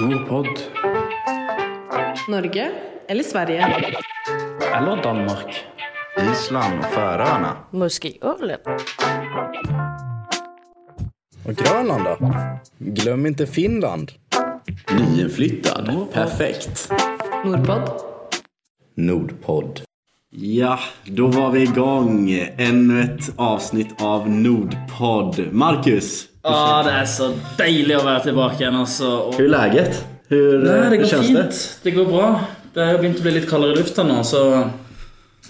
Nordpod. Norge eller Sverige? Eller Danmark. Island och Färöarna. Måske Åland. Och Grönland då? Glöm inte Finland. Nyinflyttad. Perfekt. Nordpod. Nordpodd. Ja, då var vi igång. Ännu ett avsnitt av Nordpodd. Marcus, Ja, det är så dejligt att vara tillbaka igen alltså. Och... hur är läget? Hur, Nej, det går känns fint. det? Det? går bra. Det har begynt å bli litt kaldere i lufta nå, så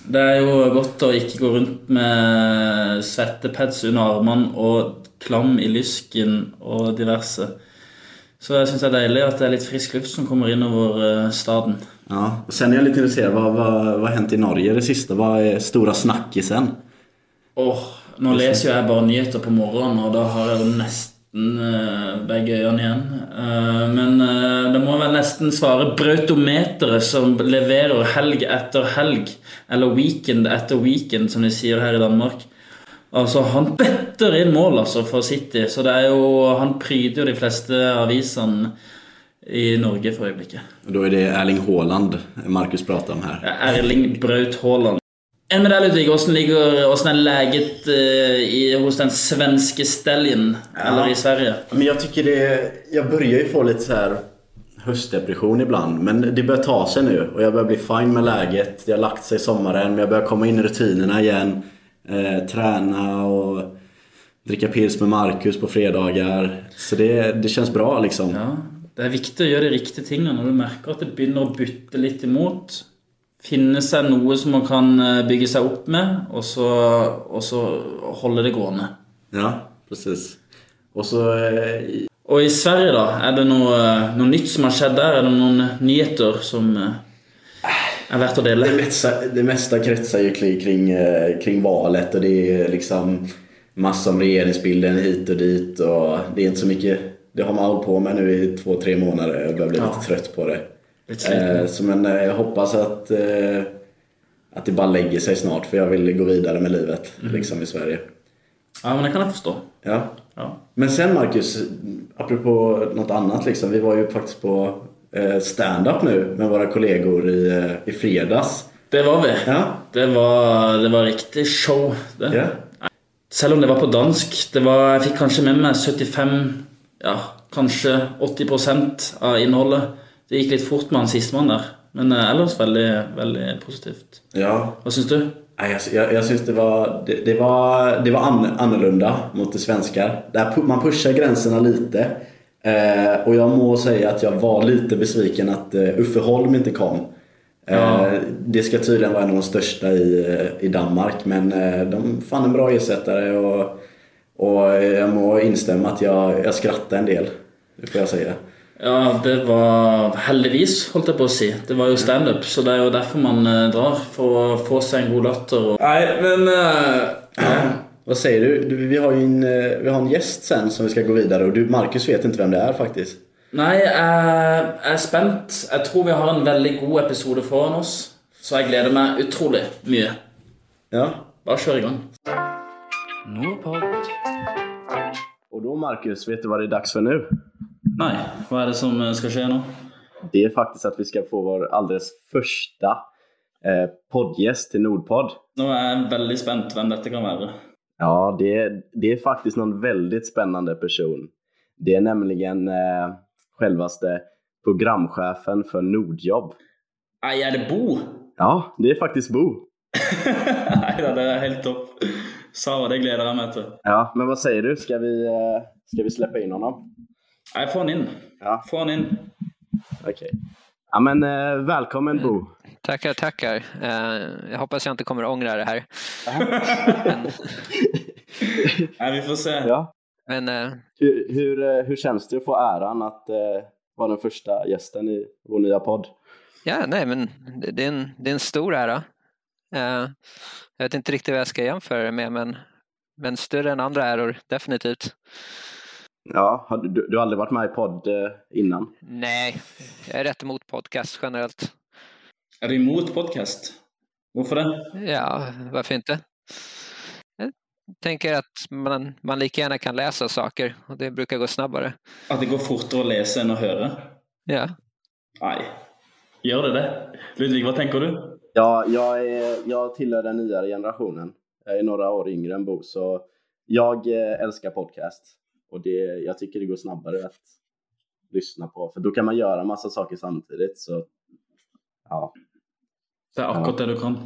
det er jo godt å ikke gå rundt med svettepads under armene og klam i lysken og diverse. Så jeg syns det er deilig at det er litt frisk luft som kommer innover eh, staden. Ja, och sen är jag lite intresserad. Vad, vad, vad har hänt i Norge det sista? Vad är stora snackisen? Åh, nå leser jo jeg bare nyheter på morgenen, og da har jeg nesten eh, begge øynene igjen. Eh, men uh, det må vel nesten svare Brautometeret, som leverer helg etter helg. Eller weekend etter weekend, som de sier her i Danmark. Altså, Han bøtter inn mål altså for City, så det er jo, han pryder jo de fleste avisene i Norge for øyeblikket. Och Då är det Erling Haaland Marcus pratar om här. Erling Braut Haaland. En med deg, Ludvig. Åssen ligger Åssen er leget eh, i, hos den svenske Stallion? Eller i Sverige? Men jag tycker det... Jag börjar ju få lite så här höstdepression ibland. Men det börjar ta sig nu och jag börjar bli fine med läget. Det har lagt sig sommaren men jag börjar komma in i rutinerna igen. Eh, träna och dricka pils med Marcus på fredagar. Så det, det känns bra liksom. Ja, Det er viktig å gjøre de riktige tingene når du merker at det begynner å butte litt imot. Finne seg noe som man kan eh, bygge seg opp med, og så, og så holde det gående. Ja, precis. Och så... Eh, Og i Sverige, da? Er det noe, noe nytt som har skjedd der? Er det noen nyheter som eh, er verdt å dele? Det mesta, det mesta kretsar ju kring, kring, eh, kring valet och det är liksom massa om regeringsbilden hit och dit och det är inte så mycket det har man hållit på med nu i två, tre månader. Jag börjar bli Ja. lite trött på det. Eh, så men eh, jag hoppas att, eh, att det bara lägger sig snart för jag vill gå vidare med livet liksom i Sverige. Ja, men det kan jeg forstå. Ja. Ja. Men sen Marcus, apropå något annat liksom. Vi var ju faktiskt på eh, stand-up nu med våra kollegor i, eh, i fredags. Det var vi. Ja. Det var, det var riktig show. det. Ja. Selv om det var på dansk. Det var, jeg fikk kanskje med meg 75, ja, kanskje 80% av innholdet. Det gikk litt fort med han sistemann der. Men eh, ellers veldig, veldig positivt. ja. Hva syns du? Jag, jag, jag syns det var, det, det var, det var an, annorlunda mot det. Där pu- man pushar gränserna lite. Eh, och jag må säga att jag var lite besviken att eh, Uffe Holm inte kom. Eh, Ja. Det ska tydligen vara en av de största i, eh, i Danmark men eh, de fann en bra ersättare och, och jag må instämma att jag, jag skrattade en del. Det får jag säga. Ja, det var heldigvis, holdt jeg på å si. Det var jo standup, så det er jo derfor man eh, drar. For å få seg en god latter. Og... Nei, men eh, Vad säger du? Du, Vi har ju en, eh, vi har en gäst sen som vi ska gå vidare och du, Marcus vet inte vem det är faktiskt. Nei, jeg jeg er spent. Jeg tror vi har en veldig god episode foran oss. Så jeg gleder meg utrolig mye. Ja, Bare kjør i gang. Nordpod. Och då Marcus, vet du vad det är dags för nu? Nei, hva er det som eh, skal skje nå? Det är faktiskt att vi ska få vår alldeles första eh, poddgäst till Nordpodd. Nå er jeg veldig spent hvem dette kan være. Ja, det, är- det är faktiskt någon väldigt spännande person. Det är nämligen eh, självaste programchefen för Nordjobb. Nei, er det Bo? Ja, det är faktiskt Bo. Da, det er helt topp. Sara, det gleder jeg meg til. Ja, men vad säger du? Ska vi, eh, ska vi släppa in honom? Nei, få han inn. Ja. Få han inn. Okej. Ja, men eh, välkommen Bo. Tackar, tackar. Eh, jag hoppas jag inte kommer ångra det här. Men, Nei, vi får se. Ja. men eh, Hur, hur, hur känns det att få äran att eh, vara den första gästen i vår nya podd? ja, nej, men det, det, är en, det är en stor ära. Jag vet inte riktigt vad jag ska jämföra det med, men, men större än andra äror, definitivt. Ja, du, du har aldrig varit med i podd eh, innan? Nej, jag är rätt emot podcast generellt. Er du imot podkast? Hvorfor det? Ja, varför inte? Jag tänker att man, man lika gärna kan läsa saker och det brukar gå snabbare. At det går fortere å lese enn å høre? Ja. Nej. Gör det det? Ludvig, vad tänker du? Ja, jag, är, jag tillhör den nyare generationen. Jag är några år yngre än Bo, så jag eh, älskar podcast. Och det, jag tycker det går snabbare att lyssna på, för då kan man göra massa saker samtidigt. Så, ja. Det är akkurat det du kan.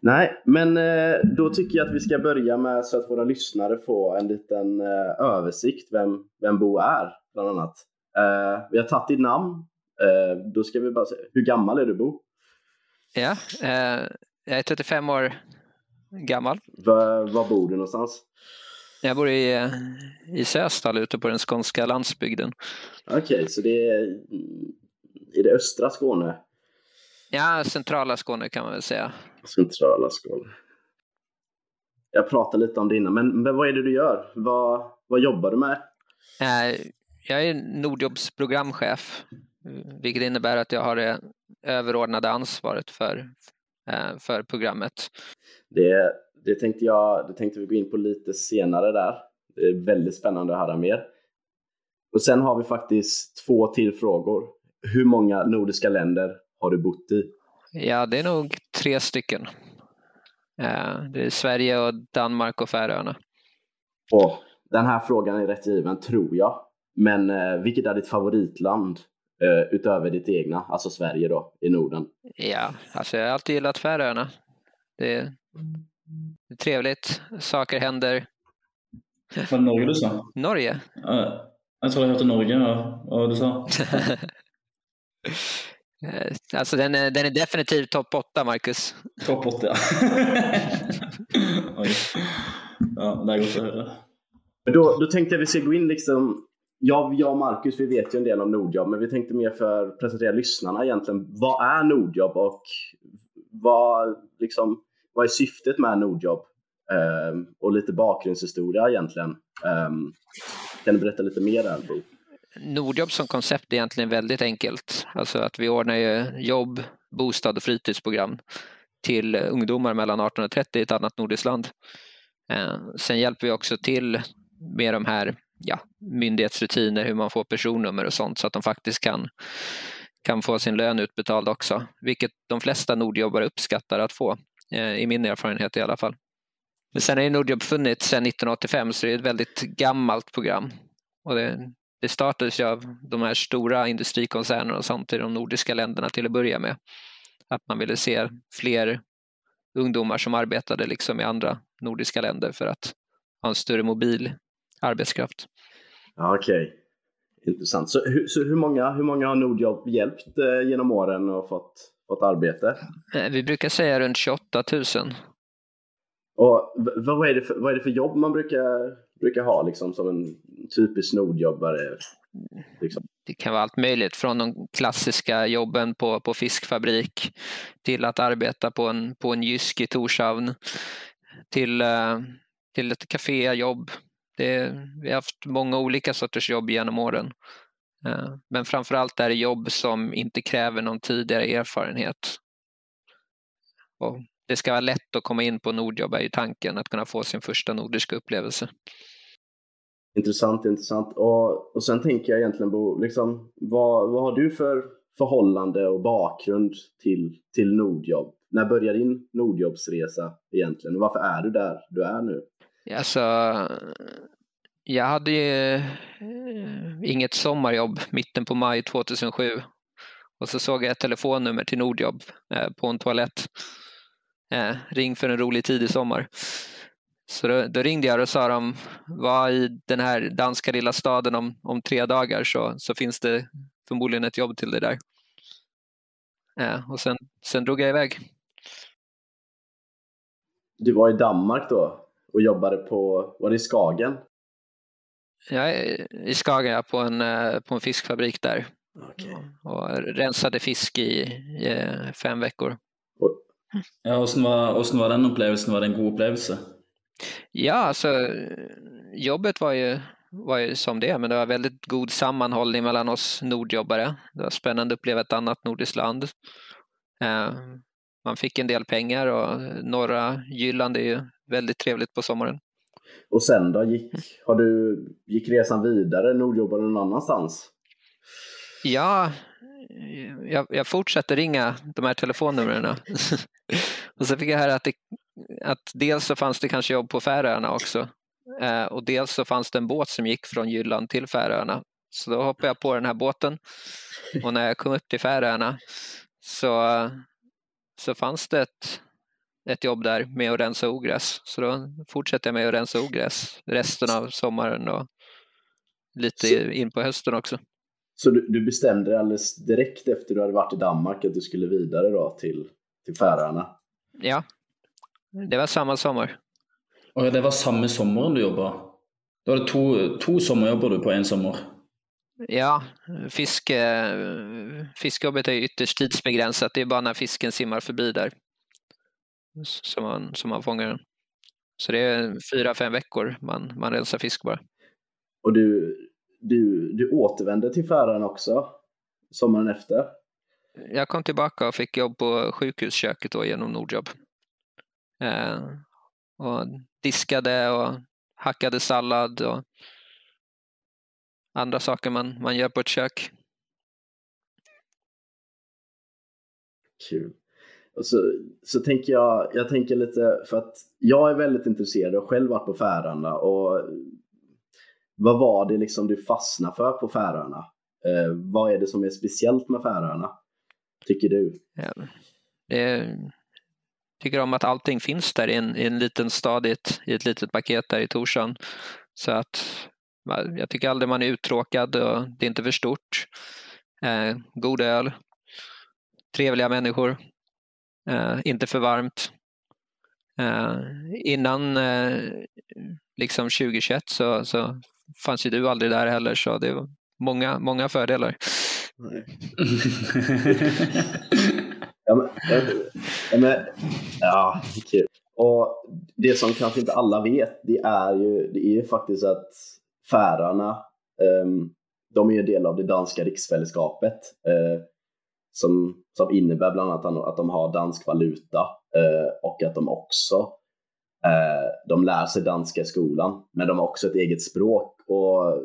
Nej, men eh, då tycker jag att vi ska börja med så att våra lyssnare får en liten eh, översikt vem, vem Bo är, bland annat. Eh, vi har tagit ditt namn. Då ska vi bara se, hur gammal är du Bo? ja. Jag är 35 år gammal. Var, var bor du någonstans? Jag bor i, eh, i Sösdal ute på den skånska landsbygden. Okej, så det är i det östra Skåne? Ja, centrala Skåne kan man väl säga. Centrala Skåne. Jag pratade lite om det innan, men, men vad är det du gör? Vad, vad jobbar du med? Eh, Jag är Nordjobs programchef, vilket innebär att jag har det överordnade ansvaret för, eh, för programmet. Det, det, tänkte jag, det tänkte vi gå in på lite senare där. Det är väldigt spännande att höra mer. Och sen har vi faktiskt två till frågor. Hur många nordiska länder har du bott i? Ja, det är nog tre stycken. Eh, Det är Sverige och Danmark och Färöarna. Och den här frågan är rätt given, tror jag. Men eh, vilket är ditt favoritland eh, utöver ditt egna, alltså Sverige då, i Norden? Ja, alltså jag har alltid gillat Färöarna. Det är, det är trevligt, saker händer. Var det Norge du sa? Norge? Ja, Jag tror jag hörde Norge, ja. vad du sa. Alltså den är, den är definitivt topp 8, Marcus. Topp 8, ja. Oj. Ja, det är gott att höra. Då, då tänkte jag vi ska gå in liksom jag, jag och Marcus vi vet ju en del om Nordjobb men vi tänkte mer för att presentera lyssnarna egentligen. Vad är Nordjobb och vad, liksom, vad är syftet med Nordjobb? Um, ehm, och lite bakgrundshistoria egentligen. Um, kan du berätta lite mer där Bo? Nordjobb som koncept är egentligen väldigt enkelt. Alltså att vi ordnar ju jobb, bostad och fritidsprogram till ungdomar mellan 18 och 30 i ett annat nordiskt land. Uh, Sen hjälper vi också till med de här ja, myndighetsrutiner, hur man får personnummer och sånt så att de faktiskt kan, kan få sin lön utbetald också, vilket de flesta nordjobbare uppskattar att få, Eh, i min erfarenhet i alla fall. Men sen har ju Nordjobb funnits sedan 1985 så det är ett väldigt gammalt program. Och det, det startades ju av de här stora industrikoncernerna och sånt i de nordiska länderna till att börja med. Att man ville se fler ungdomar som arbetade liksom i andra nordiska länder för att ha en större mobil arbetskraft. Okej, Okej, intressant. Så, hur, så hur, många, hur många har Nordjobb hjälpt eh, genom åren och fått, fått arbete? Eh, Vi brukar säga runt 28 000. Och vad är det för, vad är det för jobb man brukar, brukar ha liksom, som en typisk Nordjobbare? Liksom? Det kan vara allt möjligt från de klassiska jobben på, på fiskfabrik till att arbeta på en, på en jysk i Torshavn till, eh, till ett kaféjobb. Det, vi har haft många olika sorters jobb genom åren. Eh, Men framförallt är det jobb som inte kräver någon tidigare erfarenhet. Och det ska vara lätt att komma in på Nordjobb är ju tanken, att kunna få sin första nordiska upplevelse. Intressant, intressant. Och, och sen tänker jag egentligen Bo, liksom, vad, vad har du för förhållande och bakgrund till, till Nordjobb? När började din Nordjobbsresa egentligen? Och varför är du där du är nu? Alltså, jag hade ju eh, inget sommarjobb mitten på maj 2007 och så såg jag ett telefonnummer till Nordjobb eh, på en toalett. Eh, ring för en rolig tidig sommar. Så då, då ringde jag och sa de var i den här danska lilla staden om, om tre dagar så, så finns det förmodligen ett jobb till dig där. Eh, och sen, sen drog jag iväg. Du var i Danmark då och jobbade på, var det i Skagen? Jag är i Skagen på en, eh, på en fiskfabrik där Okej. och rensade fisk i, i eh, fem veckor. Och, Ja, hvordan var, hvordan var den opplevelsen? Var det en god opplevelse? Ja, alltså jobbet var ju, var ju som det, men det var väldigt god sammanhållning mellan oss nordjobbare. Det var spännande att uppleva ett annat nordiskt land. Eh, Man fick en del pengar och norra Jylland är ju väldigt trevligt på sommaren och sen då? Gick, har du, gick resan vidare? Nordjobbade någon annanstans? Ja, jag, jag fortsatte ringa de här telefonnumren. och så fick jag höra att, det, att dels så fanns det kanske jobb på Färöarna också eh, och dels så fanns det en båt som gick från Jylland till Färöarna. Så då hoppade jag på den här båten och när jag kom upp till Färöarna så, så fanns det ett, ett jobb där med att rensa ogräs. Så då fortsatte jag med att rensa ogräs resten av sommaren och lite Så- in på hösten också. Så du, du bestämde dig alldeles direkt efter du hade varit i Danmark att du skulle vidare då till, till Färöarna? Ja, det var samma sommar. Og det var samme sommeren du jobba? Da var det sommerjobber du på en sommer? Ja, fiske, fiskejobbet är ytterst tidsbegränsat. Det är bara när fisken simmar förbi där som man, som man fångar den. Så det är fyra, fem veckor man, man rensar fisk bara. Och du, du, du återvände till Färöarna också sommaren efter? Jag kom tillbaka och fick jobb på sjukhusköket då genom Nordjobb. Eh, och diskade och hackade sallad och andra saker man, man gör på ett kök. Kul. Och så, så tänker jag, jag tänker lite, för att jag är väldigt intresserad och själv varit på Färöarna och vad var det liksom du fastnade för på Färöarna? Eh, vad är det som är speciellt med Färöarna? Tycker du? Ja, det, tycker om att allting finns där i en, i en liten stad i ett, i ett litet paket där i Torshavn. Så att jag tycker aldrig man är uttråkad och det är inte för stort. Eh, god öl, trevliga människor, inte för varmt. Eh, innan eh, liksom 2021 så, så fanns ju du aldrig där heller så det var många, många fördelar. Ja, men, ja, men, ja, kul. Och det som kanske inte alla vet, det är ju, det är ju faktiskt att Färöarna, ehm, de är ju en del av det danska riksfällskapet eh, som, som innebär bland annat att de har dansk valuta eh, och att de också eh, de lär sig danska i skolan, men de har också ett eget språk och,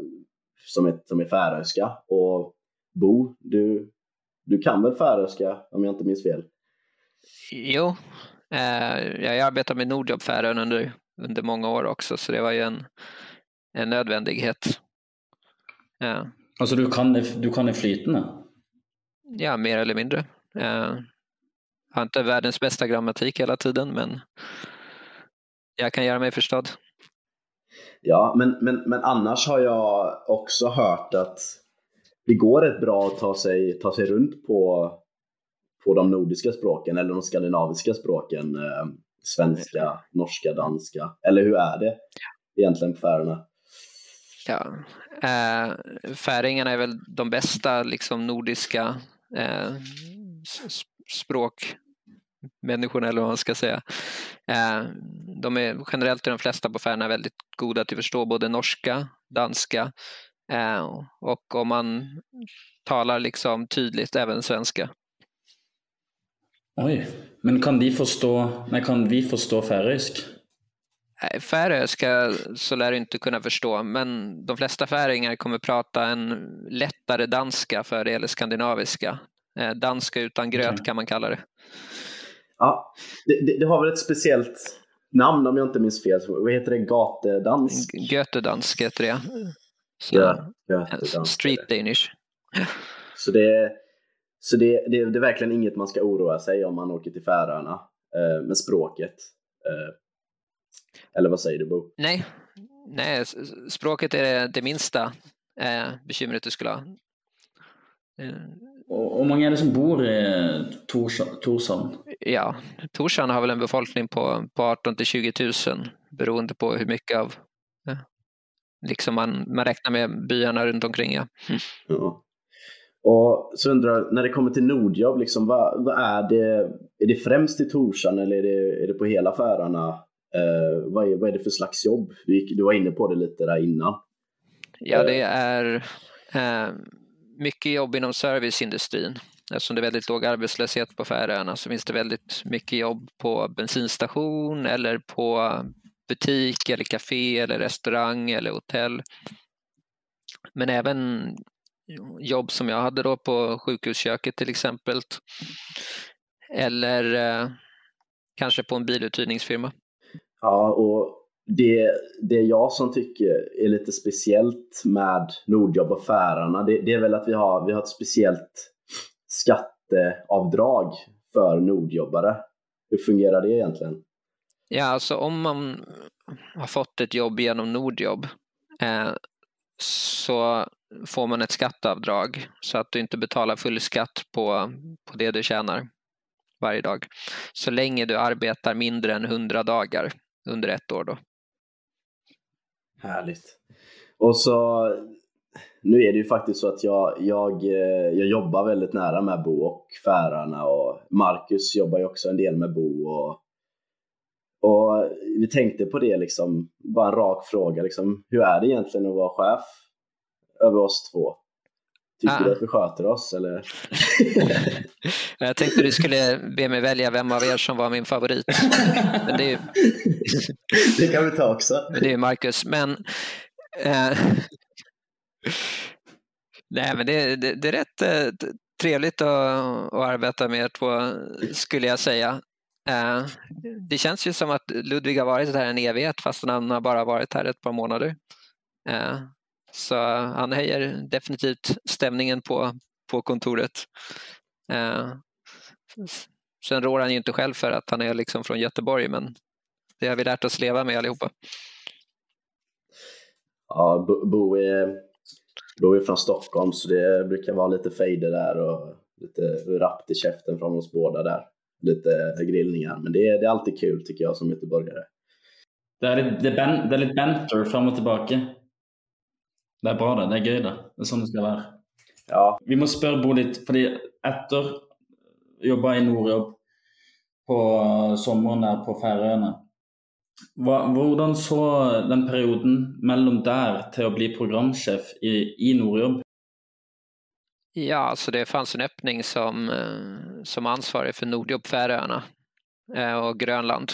som, är, som är färöiska. Och Bo, du, du kan väl färöiska om jag inte minns fel? Jo, eh, jag arbetar med Nordjobb Färöarna under, under många år också så det var ju en, en nödvändighet. Ja, altså, du kan, det- du kan det flytende? Ja mer eller mindre. Eh, har inte världens bästa grammatik hela tiden men jag kan göra mig förstådd. Ja, men, men, men annars har jag också hört att det går rätt bra att ta sig, ta sig runt på, på de nordiska språken eller de skandinaviska språken. Eh, svenska, norska, danska. Eller hur är det egentligen på Färöarna? Ja. Eh, färingarna är väl de bästa liksom, nordiska eh, s- språkmänniskorna eller vad man ska säga. Eh, de är generellt är de flesta på Färöarna väldigt goda till att förstå både norska, danska eh, och om man talar liksom tydligt även svenska. Oi. Men kan de forstå Nei, kan vi forstå færøysk? Nej, Färöiska så lär du inte kunna förstå, men de flesta färingar kommer prata en lättare danska för det eller skandinaviska. Eh, danska utan gröt kan man kalla det. Ja, det, det, det har väl ett speciellt namn om jag inte minns fel. Vad heter det? Gatedans? Götedansk heter det. Så, Ja, eh. Street Danish. Så, det, så det, det, det är verkligen inget man ska oroa sig om man åker till Färöarna eh, med språket. Eh, eller vad säger du Bo? Nej, nej, språket är det, minsta eh, bekymret du skulle ha. Eh, mange er det som bor i Tors- Torshavn? Ja, Torshavn har väl en befolkning på, på 18 till 20 000 beroende på hur mycket av eh, liksom man, man räknar med byarna runt omkring. Ja. Ja. Och så undrar jag, när det kommer till Nordjobb, liksom, vad, vad är det? Är det främst i Torsan eller är det, är det på hela Färöarna? Eh, vad, är, vad är det för slags jobb? Du, gick, du var inne på det lite där innan. Ja, det är eh, mycket jobb inom serviceindustrin. Eftersom det är väldigt låg arbetslöshet på Färöarna så finns det väldigt mycket jobb på bensinstation eller på butik eller café eller restaurang eller hotell. Men även jobb som jag hade då på sjukhusköket till exempel. Eller eh, kanske på en biluthyrningsfirma. Ja, och det, det jag som tycker är lite speciellt med Nordjobb och Färöarna, det, det är väl att vi har, vi har ett speciellt skatteavdrag för Nordjobbare. Hur fungerar det egentligen? Ja, alltså om man har fått ett jobb genom Nordjobb eh, så får man ett skatteavdrag så att du inte betalar full skatt på, på det du tjänar varje dag. Så länge du arbetar mindre än 100 dagar under ett år då. Härligt. Och så, nu är det ju faktiskt så att jag, jag, eh, jag jobbar väldigt nära med Bo och Färarna och Marcus jobbar ju också en del med Bo och, och vi tänkte på det liksom, bara en rak fråga liksom, hur är det egentligen att vara chef över oss två? Tycker Ah. du att vi sköter oss eller? Jag tänkte du skulle be mig välja vem av er som var min favorit. Men det är ju, det kan vi ta också. men det är Marcus. Men, eh, nej, men det, det, det är rätt eh, trevligt att, att arbeta med er två, skulle jag säga. Eh, det känns ju som att Ludvig har varit här en evighet fast han har bara varit här ett par månader. Eh, så han höjer definitivt stämningen på, på kontoret. Eh, sen rår han ju inte själv för att han är liksom från Göteborg men det har vi lärt oss leva med allihopa. Ja, Bo- är, Bo är från Stockholm så det brukar vara lite fejder där och lite rappt i käften från oss båda där. Lite grillningar, men det är, det är alltid kul tycker jag som göteborgare. Det litt, det ben, det er litt banter fram og tilbake. Det er bra, det. Det er gøy, det. Det er sånn det skal være. Ja, Vi må spørre Bo litt, fordi etter jobba i Nordjobb på sommeren der på Færøyene hva, Hvordan så den perioden mellom der til å bli programsjef i, i Nordjobb? Ja, så det fanns en öppning som, eh, som ansvarig för Nordjobb Färöarna eh, och Grönland.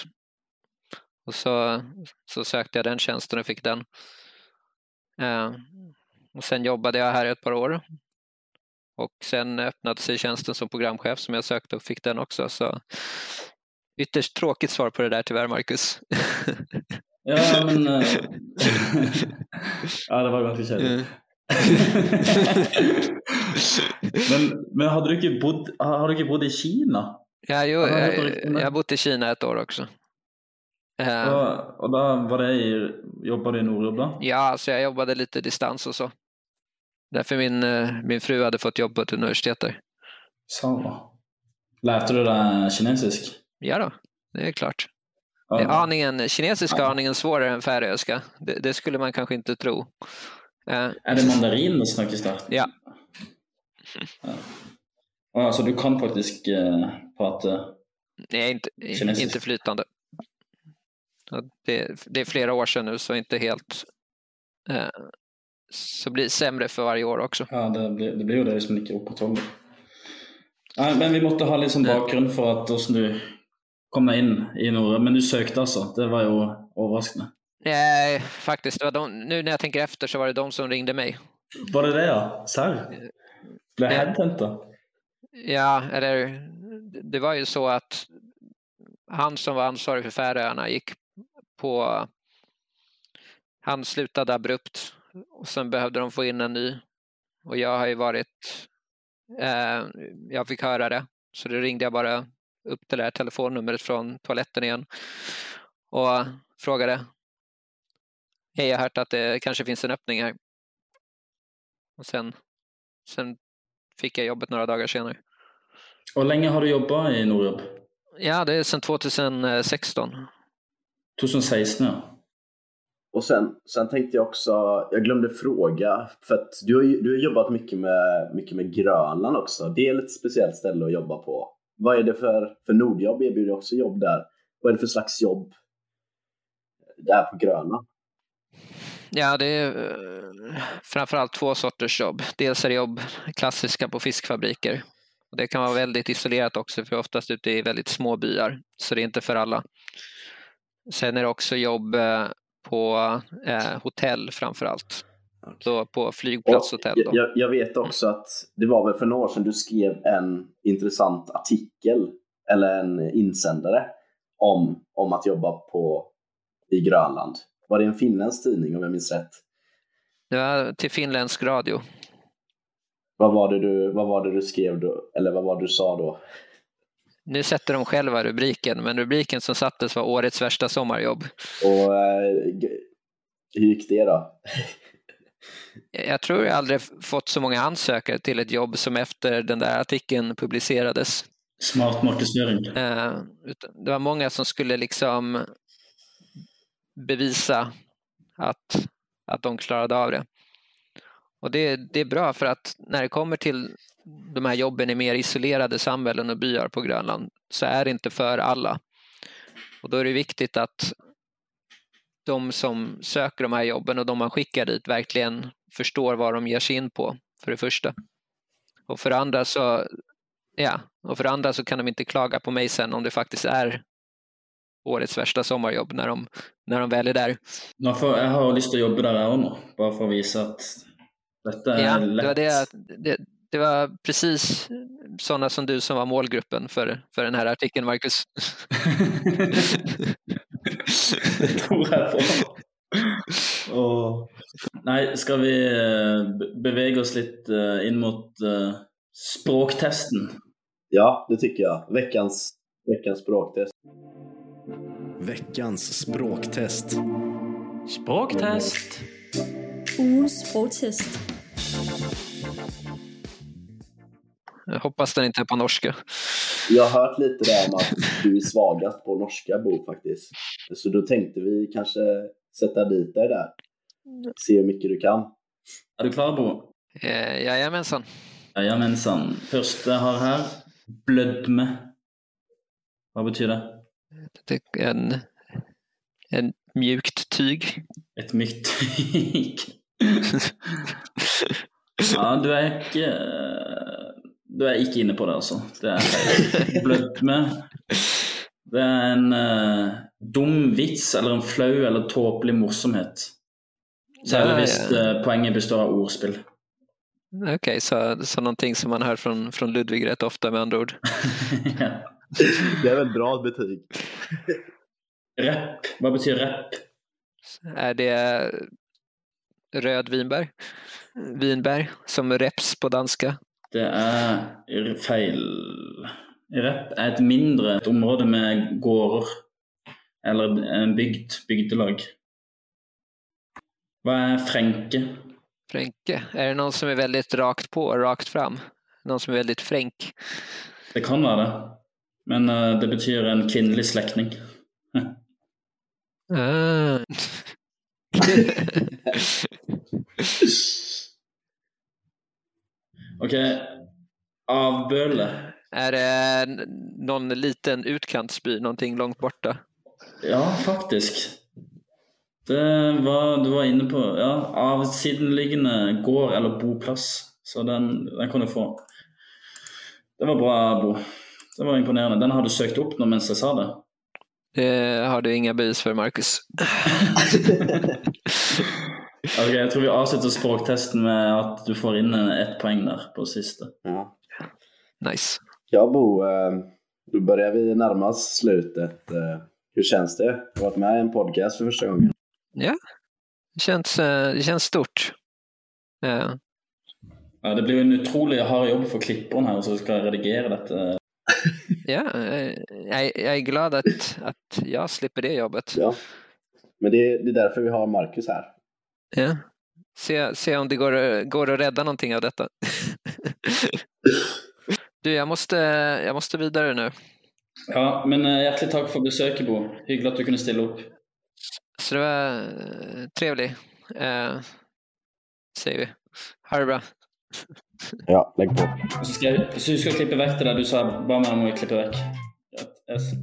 Och så, så sökte jag den tjänsten och fick den. Eh, Och sen jobbade jag här ett par år. Och sen öppnade sig tjänsten som programchef som jag sökte och fick den också. Så ytterst tråkigt svar på det där tyvärr, Marcus. Ja, men eh, Ja, det var ganske kjedelig. Mm. men, men hadde du ikke bodd, har du ikke bodd i Kina? Ja, jo, jag har bott i Kina ett år också. Eh, Og, og da var det i, jobba du i Nordjobb da? Ja, så jag jobbade lite distans och så. Därför min, eh, min fru hade fått jobb på ett universitet där. Så. Lærte du deg kinesisk? Ja då, det är klart. Ja. Är aningen, kinesiska är aningen svårare än färöiska. Det, det skulle man kanske inte tro. Eh, Er det mandarin det snakkes der? Ja. ja. Å, Altså, du kan faktisk eh, prate nej, inte, Kinesisk. inte flytande. Det, det är flera år sedan nu, så inte helt... Eh, så blir det sämre för varje år också. Ja, det blir, det blir jo det hvis man ikke opprettholder Nei, Men vi måtte ha litt sånn bakgrunn for at hvordan du kom deg inn i Nordjobb. Men du søkte altså. Det var jo overraskende. Nej, faktiskt. Det var de, nu när jag tänker efter så var det de som ringde mig. Var det det, ja? Serr? Ble jeg headhunta? Ja, eller det var ju så att han som var ansvarig för Färöarna gick på... Han slutade abrupt och sen behövde de få in en ny. Och jag har ju varit... Eh, jag fick höra det, så då ringde jag bara upp det där telefonnumret från toaletten igen och frågade. Hej, jag har hört att det kanske finns en öppning här. Och sen, sen fick jag jobbet några dagar senare. Hvor lenge har du jobba i Nordjobb? Ja, det är sedan 2016. 2016, ja. Och sen, sen tänkte jag också, jag glömde fråga, för att du har, du har jobbat mycket med, mycket med Grönland också. Det är ett speciellt ställe att jobba på. Vad är det för, för Nordjobb erbjuder också jobb där. Vad är det för slags jobb där på Grönland? Ja, det är eh, framförallt två sorters jobb. Dels är det jobb klassiska på fiskfabriker. Och det kan vara väldigt isolerat också, för oftast ute i väldigt små byar, så det är inte för alla. Sen är det också jobb eh, på eh, hotell framför allt. då på flygplatshotell. Och Då. Jag, jag vet också att det var väl för några år sedan du skrev en intressant artikel eller en insändare om, om att jobba på, i Grönland. Var det en finländsk tidning om jag minns rätt? Det var till finländsk radio. Vad var det du, vad var det du skrev då? Eller vad var det du sa då? Nu sätter de själva rubriken, men rubriken som sattes var årets värsta sommarjobb. Och eh, hur gick det då? Jag tror jag aldrig fått så många ansökare till ett jobb som efter den där artikeln publicerades. Smart marknadsföring. Eh, Det var många som skulle liksom bevisa att, att de klarade av det. Och det, det är bra för att när det kommer till de här jobben i mer isolerade samhällen och byar på Grönland så är det inte för alla. Och då är det viktigt att de som söker de här jobben och de man skickar dit verkligen förstår vad de ger sig in på, för det första. Och för det andra så, ja, och för andra så kan de inte klaga på mig sen om det faktiskt är årets värsta sommarjobb när de, när de väl är där. Nå, for jeg har lyst til å jobbe der jeg òg nå, bare for å vise at dette er Ja, lett. det, det, det var precis sådana som du som var målgruppen för, för den här artikeln, Marcus. det tror jeg på. Åh. Nei, skal vi eh, be- bevege oss litt eh, inn mot eh, språktesten? Ja, det tycker jag. Veckans, veckans språktest. Veckans språktest. Språktest. Ugens sprogtest. Jag hoppas den inte är på norska. Jag har hört lite där om att du är svagast på norska Bo faktiskt. Så då tänkte vi kanske sätta dit dig där. Se hur mycket du kan. Er du klar, Bo? Eh, jajamensan. Jajamensan. Jeg har her, blødme. Hva betyr det? Det är en, en mjukt tyg. Et mykt tyg. ja, du er ikke Du er ikke inne på det, altså. Det er. Blødme. Det er en eh, dum vits eller en flau eller tåpelig morsomhet. Særlig Ja, hvis ja. eh, poenget består av ordspill. Okej, så, så någonting som man hör från, från Ludvig rätt ofta med andra ord. ja. Det är väl bra betyg. Rapp. Hva betyr rapp? Är det röd vinbär? Vinbär som reps på danska. Det er feil. Rapp er et mindre et område med gårder. Eller en bygd. Bygdelag. Hva er fränke? Fränke. Är det någon som är väldigt rakt på, rakt fram? Någon som är väldigt fränk? Det kan være det. Men eh, det betyr en kvinnelig slektning. Ah. Ok. Avbøle. är det någon liten utkantsby, någonting långt borta? Ja, faktisk. Det var du var inne på. Ja, avsidenliggende gård eller boplass. Så den, den kan du få. Det var bra, Bo. Det var imponerende. Den har du søkt opp nå mens jeg sa det. Det har du inga bevis för, Marcus. Ok, Jeg tror vi avslutter språktesten med at du får inn en- ett poeng der på siste. Ja, Nice. ja Bo. eh, Då börjar vi närma oss slutet. Eh, Hur känns det? Du har varit med i en podcast för första gången. Ja, det känns, eh, det känns stort. Ja. Ja, Det blir en utrolig hard jobb for klipperen her som skal redigere dette. Ja, jag, jag är glad att, att jag slipper det jobbet. Ja. Men det, det är därför vi har Marcus här. Ja. Se, se om det går, går att rädda någonting av detta. Du, jag måste, jag måste vidare nu. Ja, men eh, hjertelig takk for besøket, Bo. Hyggelig at du kunne stille opp. Så det var eh, trevligt. Eh, säger vi. Ha det bra. Ja, lägg på. Så jeg så husk å klippe vekk det der du sa. Ba meg om klippe vekk. Ja, yes.